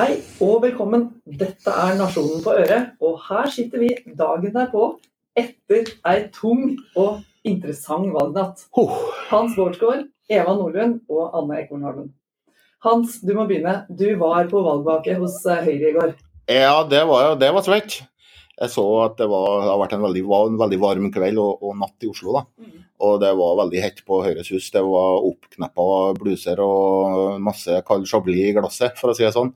Hei og velkommen. Dette er Nasjonen på øret, og her sitter vi dagen derpå etter ei tung og interessant valgnatt. Hans Bårdsgaard, Eva Nordlund og Anne Ekorn Harlund. Hans, du må begynne. Du var på valgvake hos eh, Høyre i går. Ja, det var, det var svett. Jeg så at det, var, det har vært en veldig, en veldig varm kveld og, og, natt i Oslo. da. Mm. Og det var veldig hett på Høyres hus. Det var oppkneppa bluser og masse kald chablis i glasset, for å si det sånn.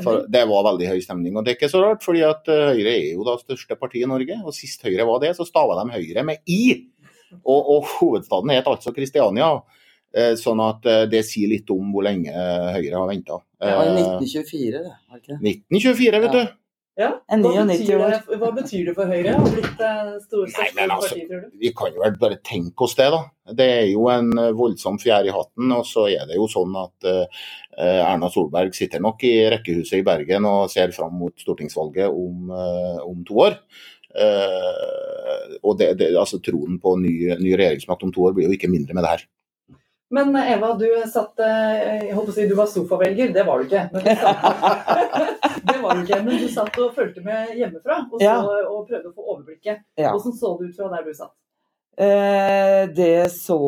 For det var veldig høy stemning. Og det er ikke så rart, fordi at eh, Høyre er jo da største parti i Norge. Og sist Høyre var det, så stava de Høyre med I. Og, og hovedstaden het altså Kristiania. Eh, sånn at eh, det sier litt om hvor lenge Høyre har venta. Det var i 1924, det. var ikke det? 1924, vet ja. du. Ja, hva betyr, det, hva betyr det for Høyre å ha blitt eh, stor, Nei, men altså, parti, tror du? Vi kan jo vel bare tenke oss det, da. Det er jo en eh, voldsom fjær i hatten. Og så er det jo sånn at uh, Erna Solberg sitter nok i rekkehuset i Bergen og ser fram mot stortingsvalget om, uh, om to år. Uh, og det, det, altså Troen på ny, ny regjeringsmakt om to år blir jo ikke mindre med det her. Men Eva, du satt eh, jeg på å si du var sofavelger. Det var du ikke. Men du satt, det var du ikke, men du satt og fulgte med hjemmefra og, så, ja. og prøvde å få overblikket. Ja. Hvordan så det ut fra der du satt? Eh, det så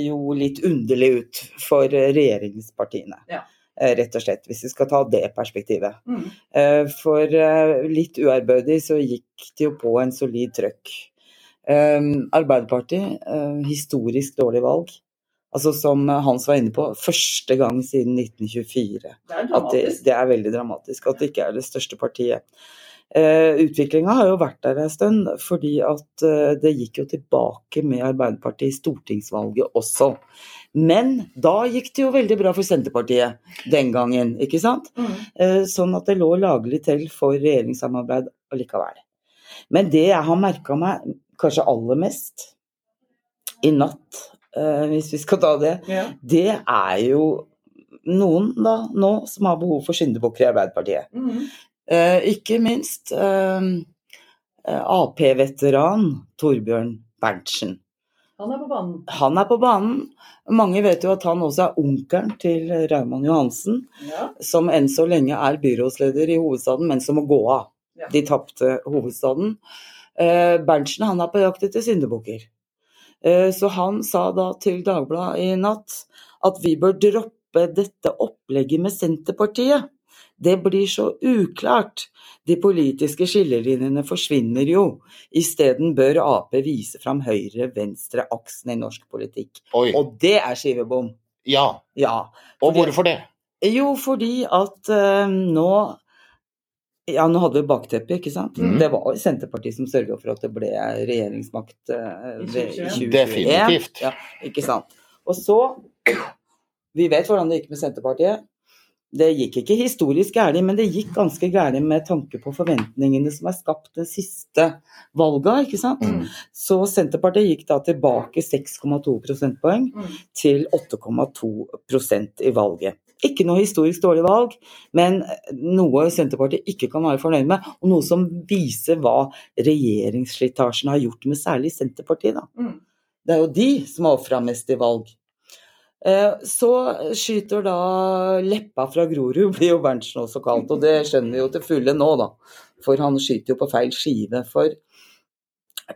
jo litt underlig ut for regjeringspartiene. Ja. Eh, rett og slett, hvis vi skal ta det perspektivet. Mm. Eh, for litt uærbødig så gikk det jo på en solid trøkk. Arbeiderpartiet, historisk dårlig valg. Altså Som Hans var inne på, første gang siden 1924. Det er. Det, det, er veldig dramatisk at det ikke er det største partiet. Eh, Utviklinga har jo vært der en stund, fordi at eh, det gikk jo tilbake med Arbeiderpartiet i stortingsvalget også. Men da gikk det jo veldig bra for Senterpartiet den gangen, ikke sant? Mm. Eh, sånn at det lå laglig til for regjeringssamarbeid allikevel. Men det jeg har merka meg kanskje aller mest i natt Eh, hvis vi skal ta det, ja. det er jo noen da nå som har behov for syndebukker i Arbeiderpartiet. Mm. Eh, ikke minst eh, Ap-veteran Torbjørn Berntsen. Han er på banen? Han er på banen. Mange vet jo at han også er onkelen til Raymond Johansen, ja. som enn så lenge er byrådsleder i hovedstaden, men som må gå av. Ja. De tapte hovedstaden. Berntsen han er på jakt etter syndebukker. Eh, så han sa da til Dagbladet i natt at vi bør droppe dette opplegget med Senterpartiet. Det blir så uklart. De politiske skillelinjene forsvinner jo. Isteden bør Ap vise fram høyre-venstre-aksen i norsk politikk. Oi. Og det er skivebom. Ja. ja og hvorfor det? Jo, fordi at uh, nå ja, nå hadde vi bakteppet, ikke sant. Mm. Det var Senterpartiet som sørga for at det ble regjeringsmakt uh, i 2021. Definitivt. Ja, ikke sant. Og så Vi vet hvordan det gikk med Senterpartiet. Det gikk ikke historisk gærent, men det gikk ganske gærent med tanke på forventningene som er skapt den siste valget, ikke sant. Mm. Så Senterpartiet gikk da tilbake 6,2 prosentpoeng mm. til 8,2% i valget. Ikke noe historisk dårlig valg, men noe Senterpartiet ikke kan være fornøyd med. Og noe som viser hva regjeringsslitasjen har gjort med særlig Senterpartiet. Mm. Det er jo de som har ofra mest i valg. Eh, så skyter da leppa fra Grorud, blir jo Berntsen også kalt. Og det skjønner vi jo til fulle nå, da. For han skyter jo på feil skive. For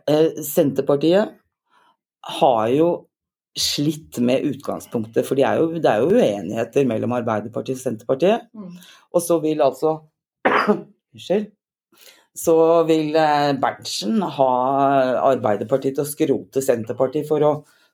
eh, Senterpartiet har jo slitt med utgangspunktet, for det er jo, det er jo uenigheter mellom Arbeiderpartiet og Senterpartiet. Mm. Og så vil altså Unnskyld. Så vil eh, Berntsen ha Arbeiderpartiet til å skrote Senterpartiet for å,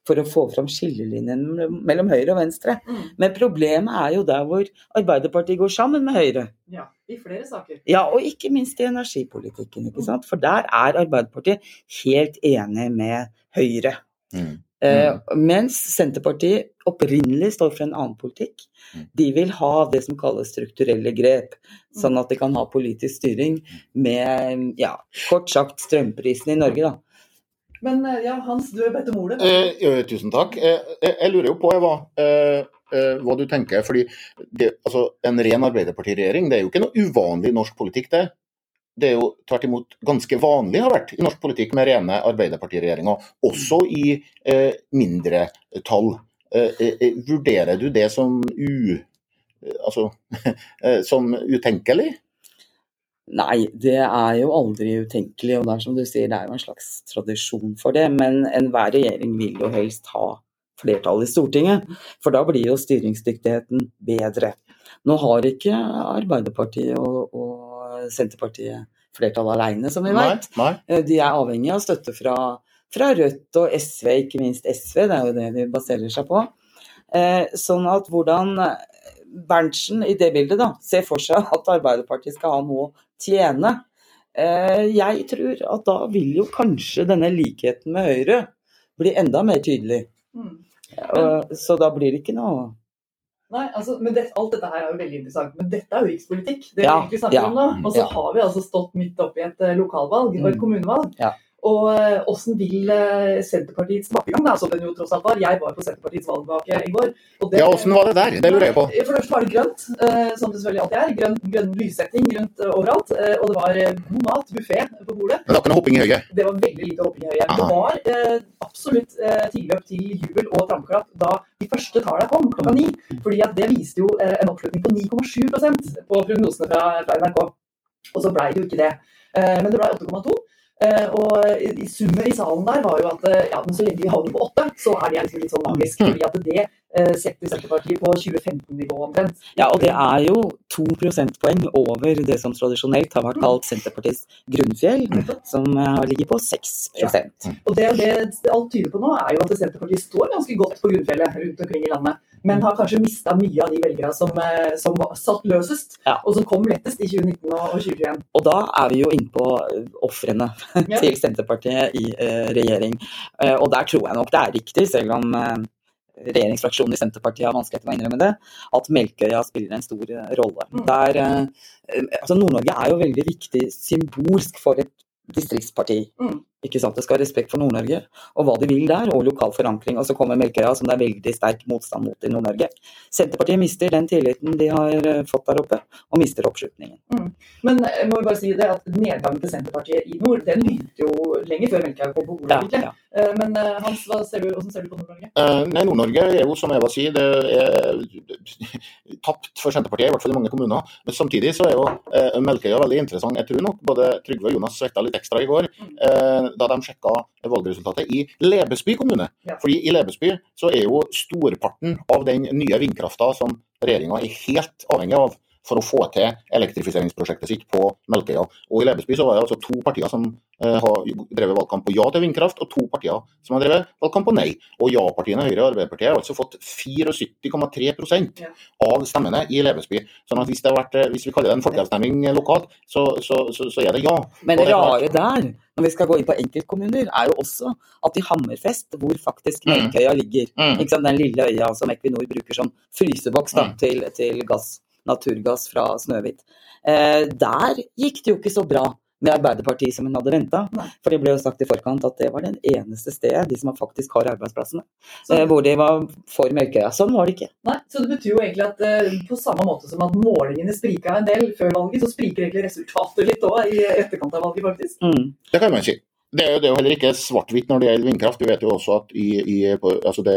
for å få fram skillelinjen mellom høyre og venstre. Mm. Men problemet er jo der hvor Arbeiderpartiet går sammen med Høyre. Ja, i flere saker. Ja, og ikke minst i energipolitikken. ikke sant? For der er Arbeiderpartiet helt enig med Høyre. Mm. Eh, mm. mens Senterpartiet opprinnelig står for en annen politikk. Mm. De vil ha det som kalles strukturelle grep, mm. sånn at de kan ha politisk styring med, ja, kort sagt strømprisen i Norge, da. Men eh, ja, Hans, du er bedt om ordet. Eh, tusen takk. Eh, jeg lurer jo på, Eva, eh, eh, hva du tenker. fordi det, altså, En ren Arbeiderpartiregjering det er jo ikke noe uvanlig norsk politikk, det det er jo tvert imot ganske vanlig har vært i norsk politikk med rene Arbeiderpartiregjeringer, også i eh, mindre tall. Eh, eh, vurderer du det som u, altså, som utenkelig? Nei, det er jo aldri utenkelig. Og det er som du sier, det er jo en slags tradisjon for det. Men enhver regjering vil jo helst ha flertall i Stortinget. For da blir jo styringsdyktigheten bedre. Nå har ikke Arbeiderpartiet og, og Senterpartiet flertall alene, som vi vet. De er avhengig av støtte fra, fra, Rødt og SV, ikke minst SV. Det er jo det de baserer seg på. Eh, sånn at hvordan Berntsen i det bildet da, ser for seg at Arbeiderpartiet skal ha noe å tjene. Eh, jeg tror at da vil jo kanskje denne likheten med Høyre bli enda mer tydelig. Mm. Så da blir det ikke noe Nei, altså, men det, Alt dette her er jo veldig interessant, men dette er jo rikspolitikk. det ja, vi egentlig snakker ja, om nå. Og så ja. har vi altså stått midt oppi et eh, lokalvalg og et mm. kommunevalg. Ja. Og åssen eh, vil eh, Senterpartiets tilbakegang, da, som den jo tross alt var. Jeg var på Senterpartiets valgvake i går. Det, ja, åssen var det der? Det lurer jeg på. For det første var det grønt, eh, som det selvfølgelig alltid er. Grønn, grønn lyssetting rundt overalt. Og det var god mat, buffé på bordet. Men det var ikke noe hopping i høyet? Det var veldig lite hopping i høyet. Det var absolutt tilløp til jubel og trampeklapp da de første tallene kom klokka ni. Fordi at det viste jo en oppslutning på 9,7% på prognosene fra, fra NRK. Og så blei det jo ikke det. Men det blei 8,2. Uh, og i summen i salen der var jo at uh, ja, men så lenge vi havner på åtte, så er det liksom litt sånn magisk. fordi at det Senterpartiet på 2015-nivå omtrent. Ja, og det er jo to prosentpoeng over det som tradisjonelt har vært kalt Senterpartiets grunnfjell, som uh, ligger på 6 ja. Og det, det, alt tyder på nå, er jo at Senterpartiet står ganske godt på grunnfjellet rundt omkring i landet men har kanskje mista mye av de velgerne som, eh, som satt løsest, ja. og som kom lettest i 2019 og 2021. Og da er vi jo inne på eh, ofrene ja. til Senterpartiet i uh, regjering. Uh, og der tror jeg nok det er riktig, selv om uh, regjeringsfraksjonen i Senterpartiet har vanskeligheter med å innrømme det, at Melkøya spiller en stor rolle. Mm. Der, altså Nord-Norge er jo veldig viktig symbolsk for et distriktsparti. Mm. Ikke sant? Det skal ha respekt for Nord-Norge og hva de vil der, og lokal forankring. Og så kommer Melkøya, som det er veldig sterk motstand mot i Nord-Norge. Senterpartiet mister den tilliten de har eh, fått der oppe, og mister oppslutningen. Mm. Men jeg eh, må bare si det at nedgangen til Senterpartiet i nord, den begynte jo lenge før Melkøya kom på bordet, ja, ja. Eh, men Hans, hva ser du, hvordan ser du på Nord-Norge? Uh, nei, Nord-Norge er jo, som Eva sier, det er tapt for Senterpartiet, i hvert fall i mange kommuner. Men samtidig så er jo uh, Melkøya veldig interessant. Jeg tror nok både Trygve og Jonas svetta litt ekstra i går. Uh, da de sjekka valgresultatet i Lebesby kommune. Ja. Fordi i Lebesby så er jo storparten av den nye vindkrafta som regjeringa er helt avhengig av for å få til elektrifiseringsprosjektet sitt på Melkøya. Og I Lebesby så var det altså to partier som eh, har drevet valgkamp på ja til vindkraft, og to partier som har drevet valgkamp på nei. Og ja-partiene Høyre og Arbeiderpartiet har altså fått 74,3 ja. av stemmene i Lebesby. Sånn at hvis, det har vært, eh, hvis vi kaller det en folkeavstemning lokalt, så, så, så, så, er det ja. Men det rare der, når vi skal gå inn på enkeltkommuner, er jo også at i Hammerfest, hvor faktisk mm. Melkøya ligger, mm. den lille øya som Equinor bruker som fryseboks da, mm. til, til gass naturgass fra Snøhvit. Eh, der gikk det jo ikke så bra med Arbeiderpartiet som hun hadde venta. For det ble jo sagt i forkant at det var den eneste stedet, de som faktisk har arbeidsplassene, så, eh, hvor de var for Melkøya. Sånn var det ikke. Nei, Så det betyr jo egentlig at eh, på samme måte som at målingene sprika en del før valget, så spriker egentlig resultatet litt òg i etterkant av valget, faktisk. Mm. Det kan man si. Det er, jo, det er jo heller ikke svart-hvitt når det gjelder vindkraft. Vi vet jo også at i, i, på, altså det,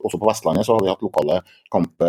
også på Vestlandet så har vi hatt lokale kamp,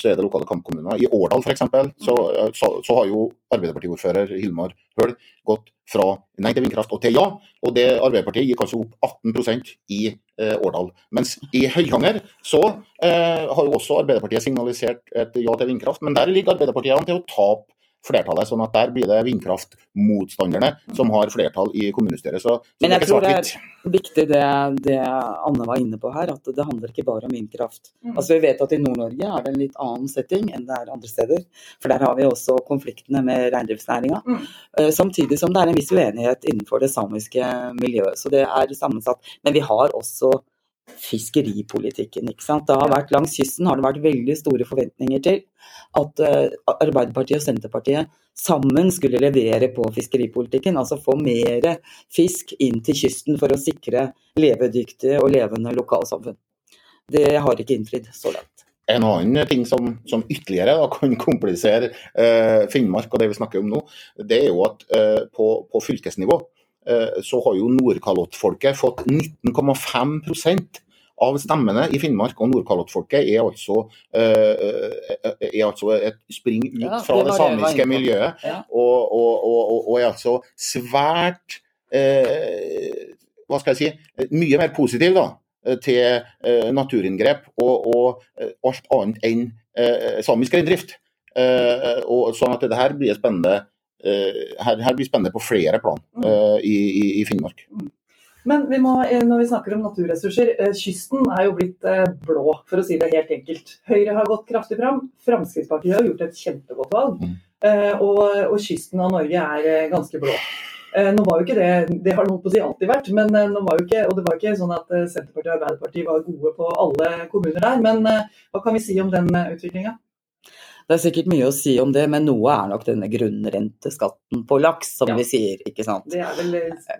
så er det lokale kampkommuner. I Årdal f.eks. Så, så, så har jo Arbeiderpartiordfører Hilmar Høl gått fra nei til vindkraft og til ja. Og det Arbeiderpartiet gikk altså opp 18% i eh, Årdal. Mens i Høyanger så eh, har jo også Arbeiderpartiet signalisert et ja til vindkraft, men der ligger Arbeiderpartiet an til å tape flertallet. sånn at der blir det vindkraftmotstanderne som har flertall i kommunestyret. Så, så Men jeg tror det er viktig det, det, Anne var inne på her, at det handler ikke bare om vindkraft. Mm. Altså Vi vet at i Nord-Norge er det en litt annen setting enn det er andre steder. For der har vi også konfliktene med reindriftsnæringa. Mm. Uh, samtidig som det er en viss uenighet innenfor det samiske miljøet. Så det er sammensatt. Men vi har også fiskeripolitikken. ikke sant? Det har vært Langs kysten har det vært veldig store forventninger til at uh, Arbeiderpartiet og Senterpartiet sammen skulle levere på fiskeripolitikken. Altså få mer fisk inn til kysten for å sikre levedyktige og levende lokalsamfunn. Det har ikke innfridd så langt. En annen ting som, som ytterligere da, kan komplisere eh, Finnmark og det vi snakker om nå, det er jo at eh, på, på fylkesnivå så har jo Nordkalottfolket fått 19,5% av stemmene i Finnmark og Nordkalottfolket er altså, uh, er altså et spring ut fra det, samiske miljøet, og, og, og, og, er altså svært eh, Hva skal jeg si Mye mer positiv da, til naturinngrep og, alt annet enn samisk reindrift. og sånn at det her blir spennende her, her blir spennende på flere plan mm. i, i, i Finnmark. Mm. Men vi må, eh, når vi snakker om naturressurser, eh, kysten er jo blitt eh, blå, for å si det helt enkelt. Høyre har gått kraftig fram. Fremskrittspartiet har gjort et kjempegodt valg. Mm. Og, og, kysten av Norge er ganske blå. Nå var jo ikke det Det har det alltid vært, men nå var jo ikke, og det var ikke sånn at Senterpartiet og Arbeiderpartiet var gode på alle kommuner der. Men hva kan vi si om den utviklinga? Det er sikkert mye å si om det, men noe er nok denne grunnrenteskatten på laks, som ja. vi sier, ikke sant. Det er vel,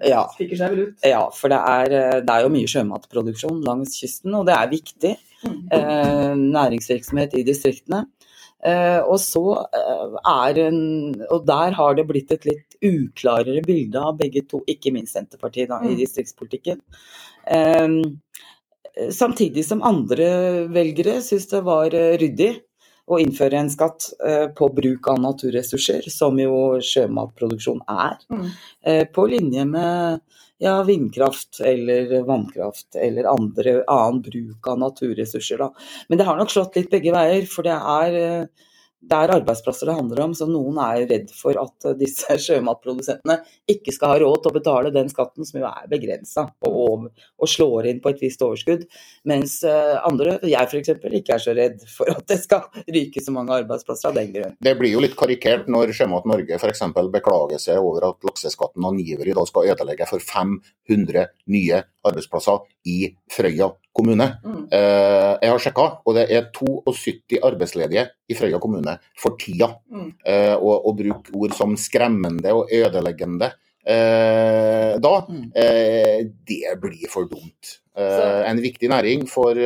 ja. stikker seg vel ut. Ja, for det er, det er, jo mye sjømatproduksjon langs kysten, og det er viktig. Mm. Eh, næringsvirksomhet i distriktene. Eh, og så eh, er en, Og der har det blitt et litt uklarere bilde av begge to, ikke minst Senterpartiet da, i mm. distriktspolitikken. Eh, samtidig som andre velgere syns det var eh, ryddig å innføre en skatt eh, på bruk av naturressurser, som jo sjømatproduksjon er. Mm. Eh, på linje med ja, vindkraft eller vannkraft eller andre, annen bruk av naturressurser. Da. Men det har nok slått litt begge veier, for det er eh, det er arbeidsplasser det handler om, så noen er redd for at eh, disse sjømatprodusentene ikke skal ha råd til å betale den skatten som jo er begrensa og, og, slår inn på et visst overskudd. Mens eh, andre, jeg f.eks., ikke er så redd for at det skal ryke så mange arbeidsplasser av den grunn. Det blir jo litt karikert når Sjømat Norge f.eks. beklager seg over at lakseskatten angivelig da skal ødelegge for 500 nye arbeidsplasser i Frøya kommune. Mm. Eh, jeg har sjekka, og det er 72 arbeidsledige i Frøya kommune for tida. Mm. Eh, og å bruke ord som skremmende og ødeleggende eh, da, mm. Eh, det blir for dumt. Eh, en viktig næring for,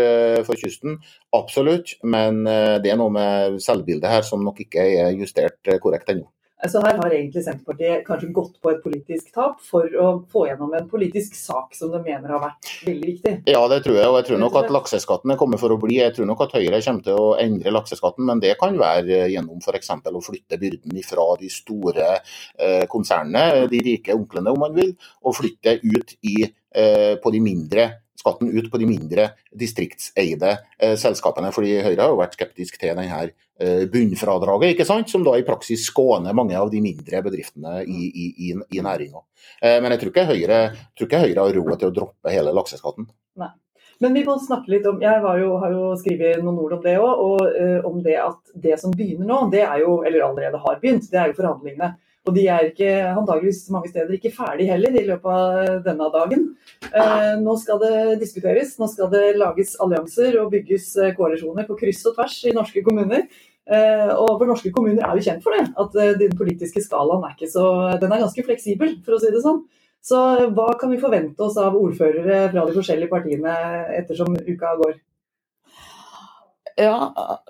for, kysten, absolutt. Men det er noe med selvbildet her som nok ikke er justert korrekt ennå. Så her har egentlig Senterpartiet kanskje gått på et politisk tap for å få gjennom en politisk sak som de mener har vært veldig viktig. Ja, det tror jeg. Og jeg tror nok at lakseskatten er kommet for å bli. Jeg tror nok at Høyre kommer til å endre lakseskatten, men det kan være gjennom f.eks. å flytte byrden fra de store eh, konsernene, de rike onklene om man vil, og flytte ut i, eh, på de mindre skatten ut på de mindre distriktseide eh, selskapene. fordi Høyre har jo vært skeptisk til denne eh, bunnfradraget, ikke sant? som da i praksis skåner mange av de mindre bedriftene i, i, i, i næringa. Eh, men jeg tror, ikke Høyre, tror ikke Høyre har råd til å droppe hele lakseskatten. Nei. Men vi må snakke litt om Jeg jo, har jo skrevet noen ord om det òg, og eh, om det at det som begynner nå, det er jo, eller allerede har begynt, det er jo forhandlingene. Og de er ikke antageligvis mange steder ikke ferdig heller i løpet av denne dagen. Eh, nå skal det diskuteres, nå skal det lages allianser og bygges eh, koalisjoner på kryss og tvers i norske kommuner. Eh, og for norske kommuner er jo kjent for det, at den politiske skalaen er ikke så Den er ganske fleksibel, for å si det sånn. Så hva kan vi forvente oss av ordførere fra de forskjellige partiene ettersom uka går? Ja,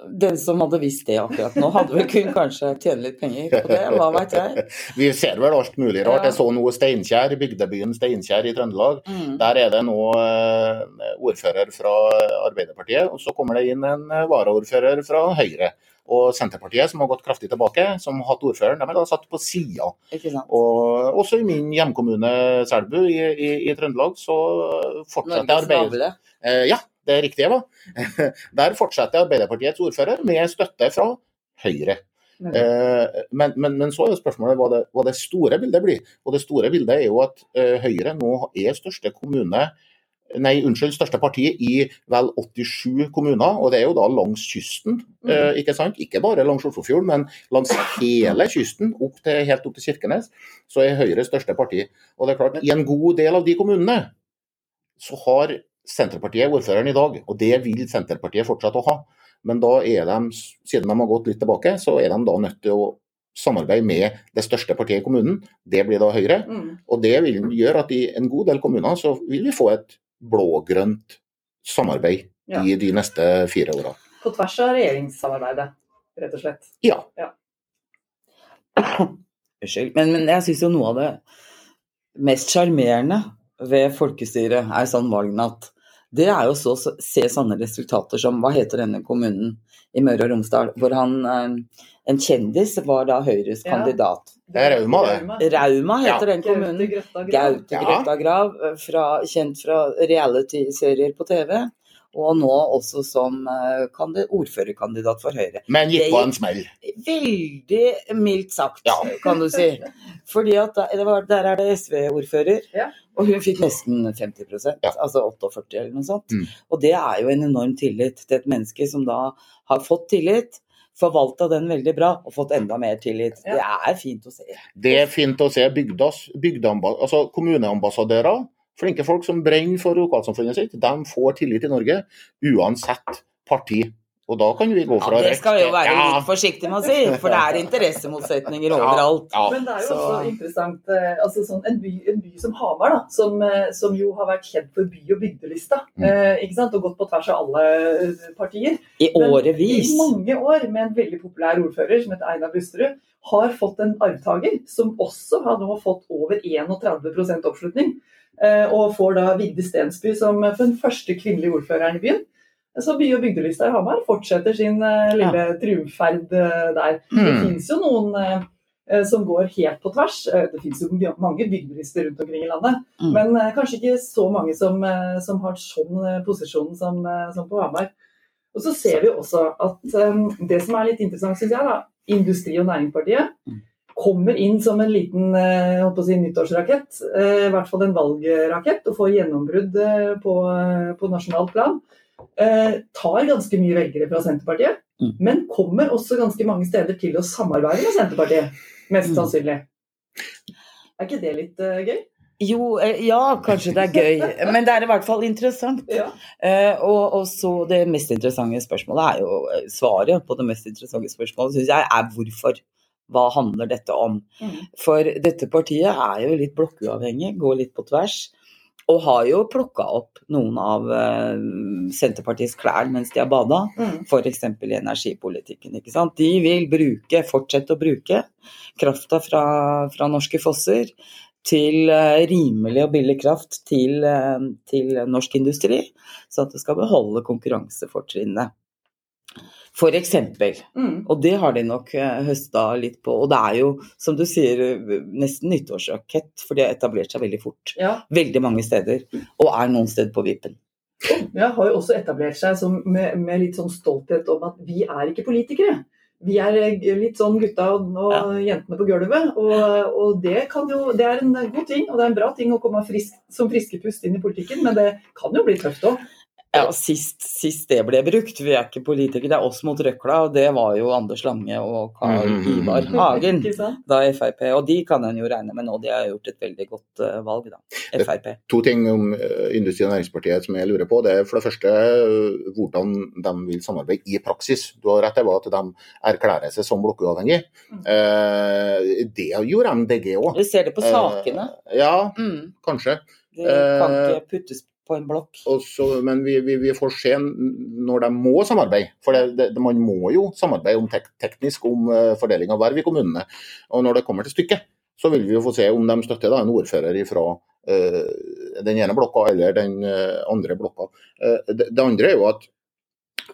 den som hadde visst det akkurat nå, hadde vel kun kanskje tjene litt penger på det, hva veit jeg. Vi ser vel alt mulig rart. Ja. Jeg så noe Steinkjer, bygdebyen Steinkjer i Trøndelag. Mm. Der er det nå uh, ordfører fra Arbeiderpartiet, og så kommer det inn en uh, varaordfører fra Høyre. Og Senterpartiet, som har gått kraftig tilbake, som har hatt ordføreren, de er da satt på sida. Og også i min hjemkommune Selbu i, i, i Trøndelag, så fortsetter Arbeiderpartiet. Eh, ja, det riktige var. Der fortsetter Arbeiderpartiets ordfører med støtte fra Høyre. Eh, men, men, men, så er spørsmålet hva det, hva det, store bildet blir. Og Det store bildet er jo at eh, Høyre nå er største kommune Nei, unnskyld, største parti i vel 87 kommuner, og det er jo da langs kysten. Mm. Eh, ikke sant? Ikke bare langs Oslofjorden, men langs hele kysten, opp til, helt opp til Kirkenes, så er Høyre største parti. Og det er klart, I en god del av de kommunene så har Senterpartiet ordføreren i dag, og det vil Senterpartiet fortsatt å ha. Men da er de, siden de har gått litt tilbake, så er de da nødt til å samarbeide med det største partiet i kommunen. Det blir da Høyre. Mm. Og det vil gjøre at i en god del kommuner så vil vi få et blå-grønt samarbeid ja. i de neste fire åra. På tvers av regjeringssamarbeidet, rett og slett? Ja. ja. Unnskyld, men, men jeg syns jo noe av det mest sjarmerende ved folkestyret er sånn valgnatt det er jo så å se sånne resultater som Hva heter denne kommunen i Møre og Romsdal? Hvor han eh, En kjendis var da Høyres Ja. kandidat. Det er Rauma, det. Rauma heter Ja. den kommunen. Gaute Grøtta Grav. Gaute. Grøtta Grav, eh, fra, kjent fra reality-serier på TV. Og nå også som eh, ordførerkandidat for Høyre. Men gikk på en smell. Veldig mildt sagt, Ja. kan du si. Fordi at var, der er det SV-ordfører, Ja. og hun fikk nesten 50 Ja. altså 48 eller noe sånt. Mm. Og det er jo en enorm tillit til et menneske som da har fått tillit, forvalta den veldig bra og fått enda mer tillit. Ja. Det er fint å se. Det er fint å se bygdas, altså kommuneambassadører, flinke folk som brenner for lokalsamfunnet sitt, de får tillit i Norge uansett parti. Og da kan vi gå fra Ja, det skal vi jo være Ja. litt forsiktig med å si, for det er interessemotsetninger overalt. Ja, Men det er jo Så- også interessant eh, altså sånn, en, by, en by som Hamar, da, som, eh, som jo har vært kjent for by- og bygdelista, Mm. eh, ikke sant? og gått på tvers av alle partier. I årevis. I mange år med en veldig populær ordfører som heter Einar Busterud, har fått en arvtaker som også har nå fått over 31% oppslutning. Eh, Og får da Vigde Stensby som eh, den første kvinnelige ordføreren i byen. Så by- og bygdelista i Hamar fortsetter sin eh, lille triumfferd eh, der. Det fins jo noen som går helt på tvers. Det finnes jo mange bygdelister rundt omkring i landet, Mm. men kanskje ikke så mange som, som har sånn posisjon som, som på Hamar. Og så ser vi også at det som er litt interessant, syns jeg, da, Industri- og Næringspartiet Mm. Kommer inn som en liten eh, si, nyttårsrakett, eh, i hvert fall en valgrakett, og får gjennombrudd eh, på, på nasjonalt plan. Tar ganske mye velgere fra Senterpartiet, Mm. men kommer også ganske mange steder til å samarbeide med Senterpartiet, mest Mm. sannsynlig. Er ikke det litt gøy? Jo, ja, kanskje det er gøy, men det er i hvert fall interessant. Ja. Eh, og, og så det mest interessante spørsmålet er jo Svaret på det mest interessante spørsmålet syns jeg er hvorfor. Hva handler dette om? Mm. For dette partiet er jo litt blokkuavhengig, går litt på tvers. Og har jo plukka opp noen av eh, Senterpartiets klær mens de har bada. Mm. F.eks. i energipolitikken. ikke sant? De vil bruke, fortsette å bruke krafta fra, fra norske fosser til eh, rimelig og billig kraft til, eh, til norsk industri, så at det skal beholde konkurransefortrinnet. For eksempel. Mm. Og det har de nok eh, høsta litt på. Og det er jo, som du sier, nesten nyttårsrakett, for de har etablert seg veldig fort. Ja. Veldig mange steder, og er noen steder på vippen. Ja, har jo også etablert seg som, med, med litt sånn stolthet om at vi er ikke politikere. Vi er eh, litt sånn gutta og, og jentene på gulvet. Og, og det, kan jo, det er en god ting, og det er en bra ting å komme frisk, som friskepust inn i politikken, men det kan jo bli tøft òg. Ja, sist, sist det ble brukt, vi er ikke politikere, det er oss mot røkla, og det var jo Anders Lange og Karl Mhm. Ivar Hagen. Da Frp, og de kan en jo regne med nå, de har gjort et veldig godt eh, valg, da. Frp. To ting om eh, Industri- og Næringspartiet som jeg lurer på. Det er for det første eh, hvordan de vil samarbeide i praksis. Du har rett i at de erklærer seg som blokkuavhengig. Mm. Eh, det gjorde MDG òg. Vi ser det på sakene. ja, Mm. kanskje. Det kan ikke puttes på en blokk. Også, men vi, vi, vi får se når de må samarbeide. For det, det, man må jo samarbeide om tek, teknisk om uh, fordeling av verv i kommunene. Og når det kommer til stykket, så vil vi jo få se om de støtter da, en ordfører fra den ene blokka eller den uh, andre blokka. Uh, det, det andre er jo at,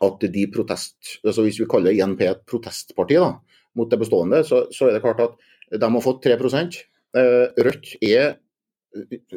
at de protest, altså hvis vi kaller INP et protestparti da, mot det bestående, så, så er det klart at de har fått 3 Eh, Rødt er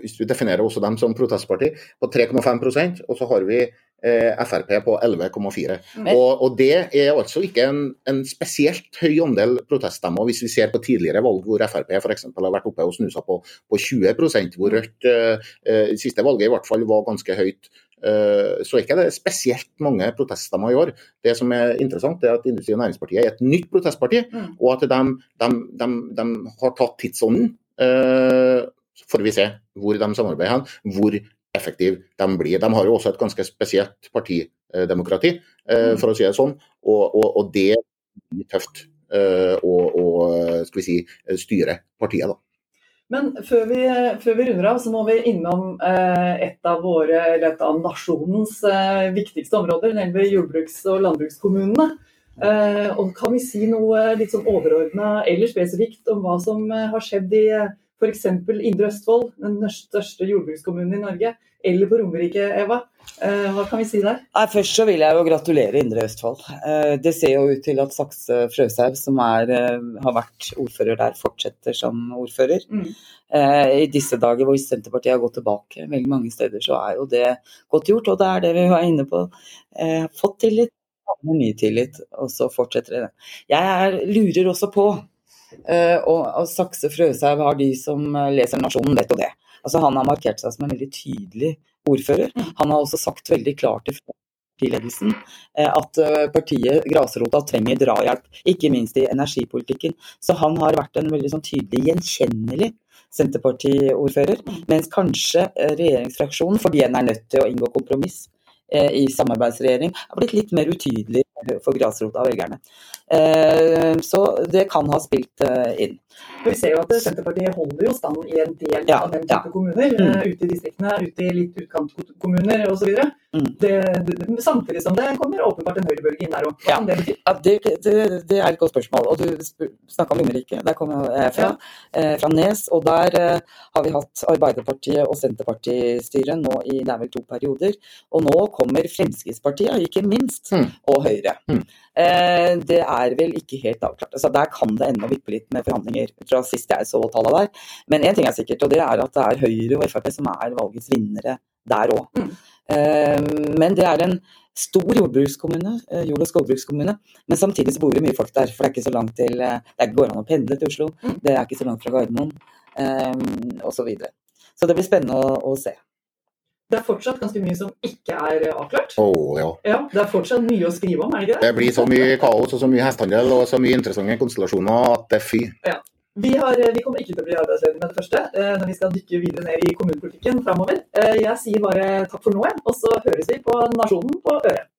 hvis vi definerer også dem som protestparti, på 3,5% og så har vi eh, Frp på 11,4. Men- Og, og det er altså ikke en, en spesielt høy andel proteststemmer, hvis vi ser på tidligere valg hvor Frp f.eks. har vært oppe og snusa på, på 20 hvor Rødt eh, siste valget i hvert fall var ganske høyt. Eh, så er ikke det spesielt mange proteststemmer i år. Det som er interessant, er at Industri- og Næringspartiet er et nytt protestparti, Mm. og at de, de, de, de har tatt tidsånden. Eh, så får vi se hvor de samarbeider hen, hvor effektive de blir. De har jo også et ganske spesielt partidemokrati, eh, Mm. for å si det sånn, og, og, og det blir tøft eh, å si, styre partiet. da. Men før vi, før vi runder av, så må vi innom eh, et av våre, eller et av nasjonens eh, viktigste områder, nemlig jordbruks- og landbrukskommunene. Eh, og kan vi si noe litt sånn overordna eller spesifikt om hva som eh, har skjedd i, f.eks. Indre Østfold, den største jordbrukskommunen i Norge, eller på Romerike, Eva. Eh, hva kan vi si der? Nei, først så vil jeg jo gratulere Indre Østfold. Eh, det ser jo ut til at Sakse Frøshaug, som er, eh, har vært ordfører der, fortsetter som ordfører. Mm. I disse dager hvor Senterpartiet har gått tilbake veldig mange steder, så er jo det godt gjort. Og det er det vi var inne på. Fått tillit, ny tillit, og så fortsetter det. Jeg er, lurer også på og, og Sakse Frøshaug har de som leser Nasjonen, dette og det. Altså, han har markert seg som en veldig tydelig ordfører. Han har også sagt veldig klart til partiledelsen eh, at eh, partiet Grasrota trenger drahjelp, ikke minst i energipolitikken. Så han har vært en veldig sånn tydelig, gjenkjennelig Senterparti-ordfører. Mens kanskje eh, regjeringsfraksjonen, fordi en er nødt til å inngå kompromiss i samarbeidsregjering, har blitt litt mer utydelig for grasrota-velgerne. Så det kan ha spilt inn. Vi ser jo at Senterpartiet holder jo stand i en del ja, av den type ja. kommuner. Mm. Uh, ute i distriktene, ute i litt utkantkommuner osv. Mm. samtidig som det kommer åpenbart en høyrebølge inn der òg. Hva ja. kan det bety? Ja, det, det, det, er et godt spørsmål. Og du snakka om Romerike. Der kommer jeg fra. Eh, fra Nes. Og der eh, har vi hatt Arbeiderpartiet og Senterpartistyret nå i det er vel to perioder. Og nå kommer Fremskrittspartiet, ikke minst, mm. og Høyre. Mm. Eh, det er vel ikke helt avklart. Altså, der kan det ennå vippe litt med forhandlinger fra sist jeg så tallene der. Men én ting er sikkert, og det er at det er Høyre og Frp som er valgets vinnere der òg. Mm. Uh, men det er en stor jordbrukskommune, uh, jord- og skogbrukskommune. Men samtidig så bor det mye folk der, for det er ikke så langt til Det går an å pendle til Oslo. Mm. Det er ikke så langt fra Gardermoen, osv. Så, videre. så det blir spennende å, å se. Det er fortsatt ganske mye som ikke er avklart. Oh, ja. ja. Det er fortsatt mye å skrive om, er det ikke det? Det blir så mye kaos og så mye hestehandel og så mye interessante konstellasjoner at det er fy. Ja. Vi, har, vi, kommer ikke til å bli arbeidsledige med det første eh, når vi skal dykke videre ned i kommunepolitikken framover. Eh, jeg sier bare takk for nå, og så høres vi på Nasjonen på øret.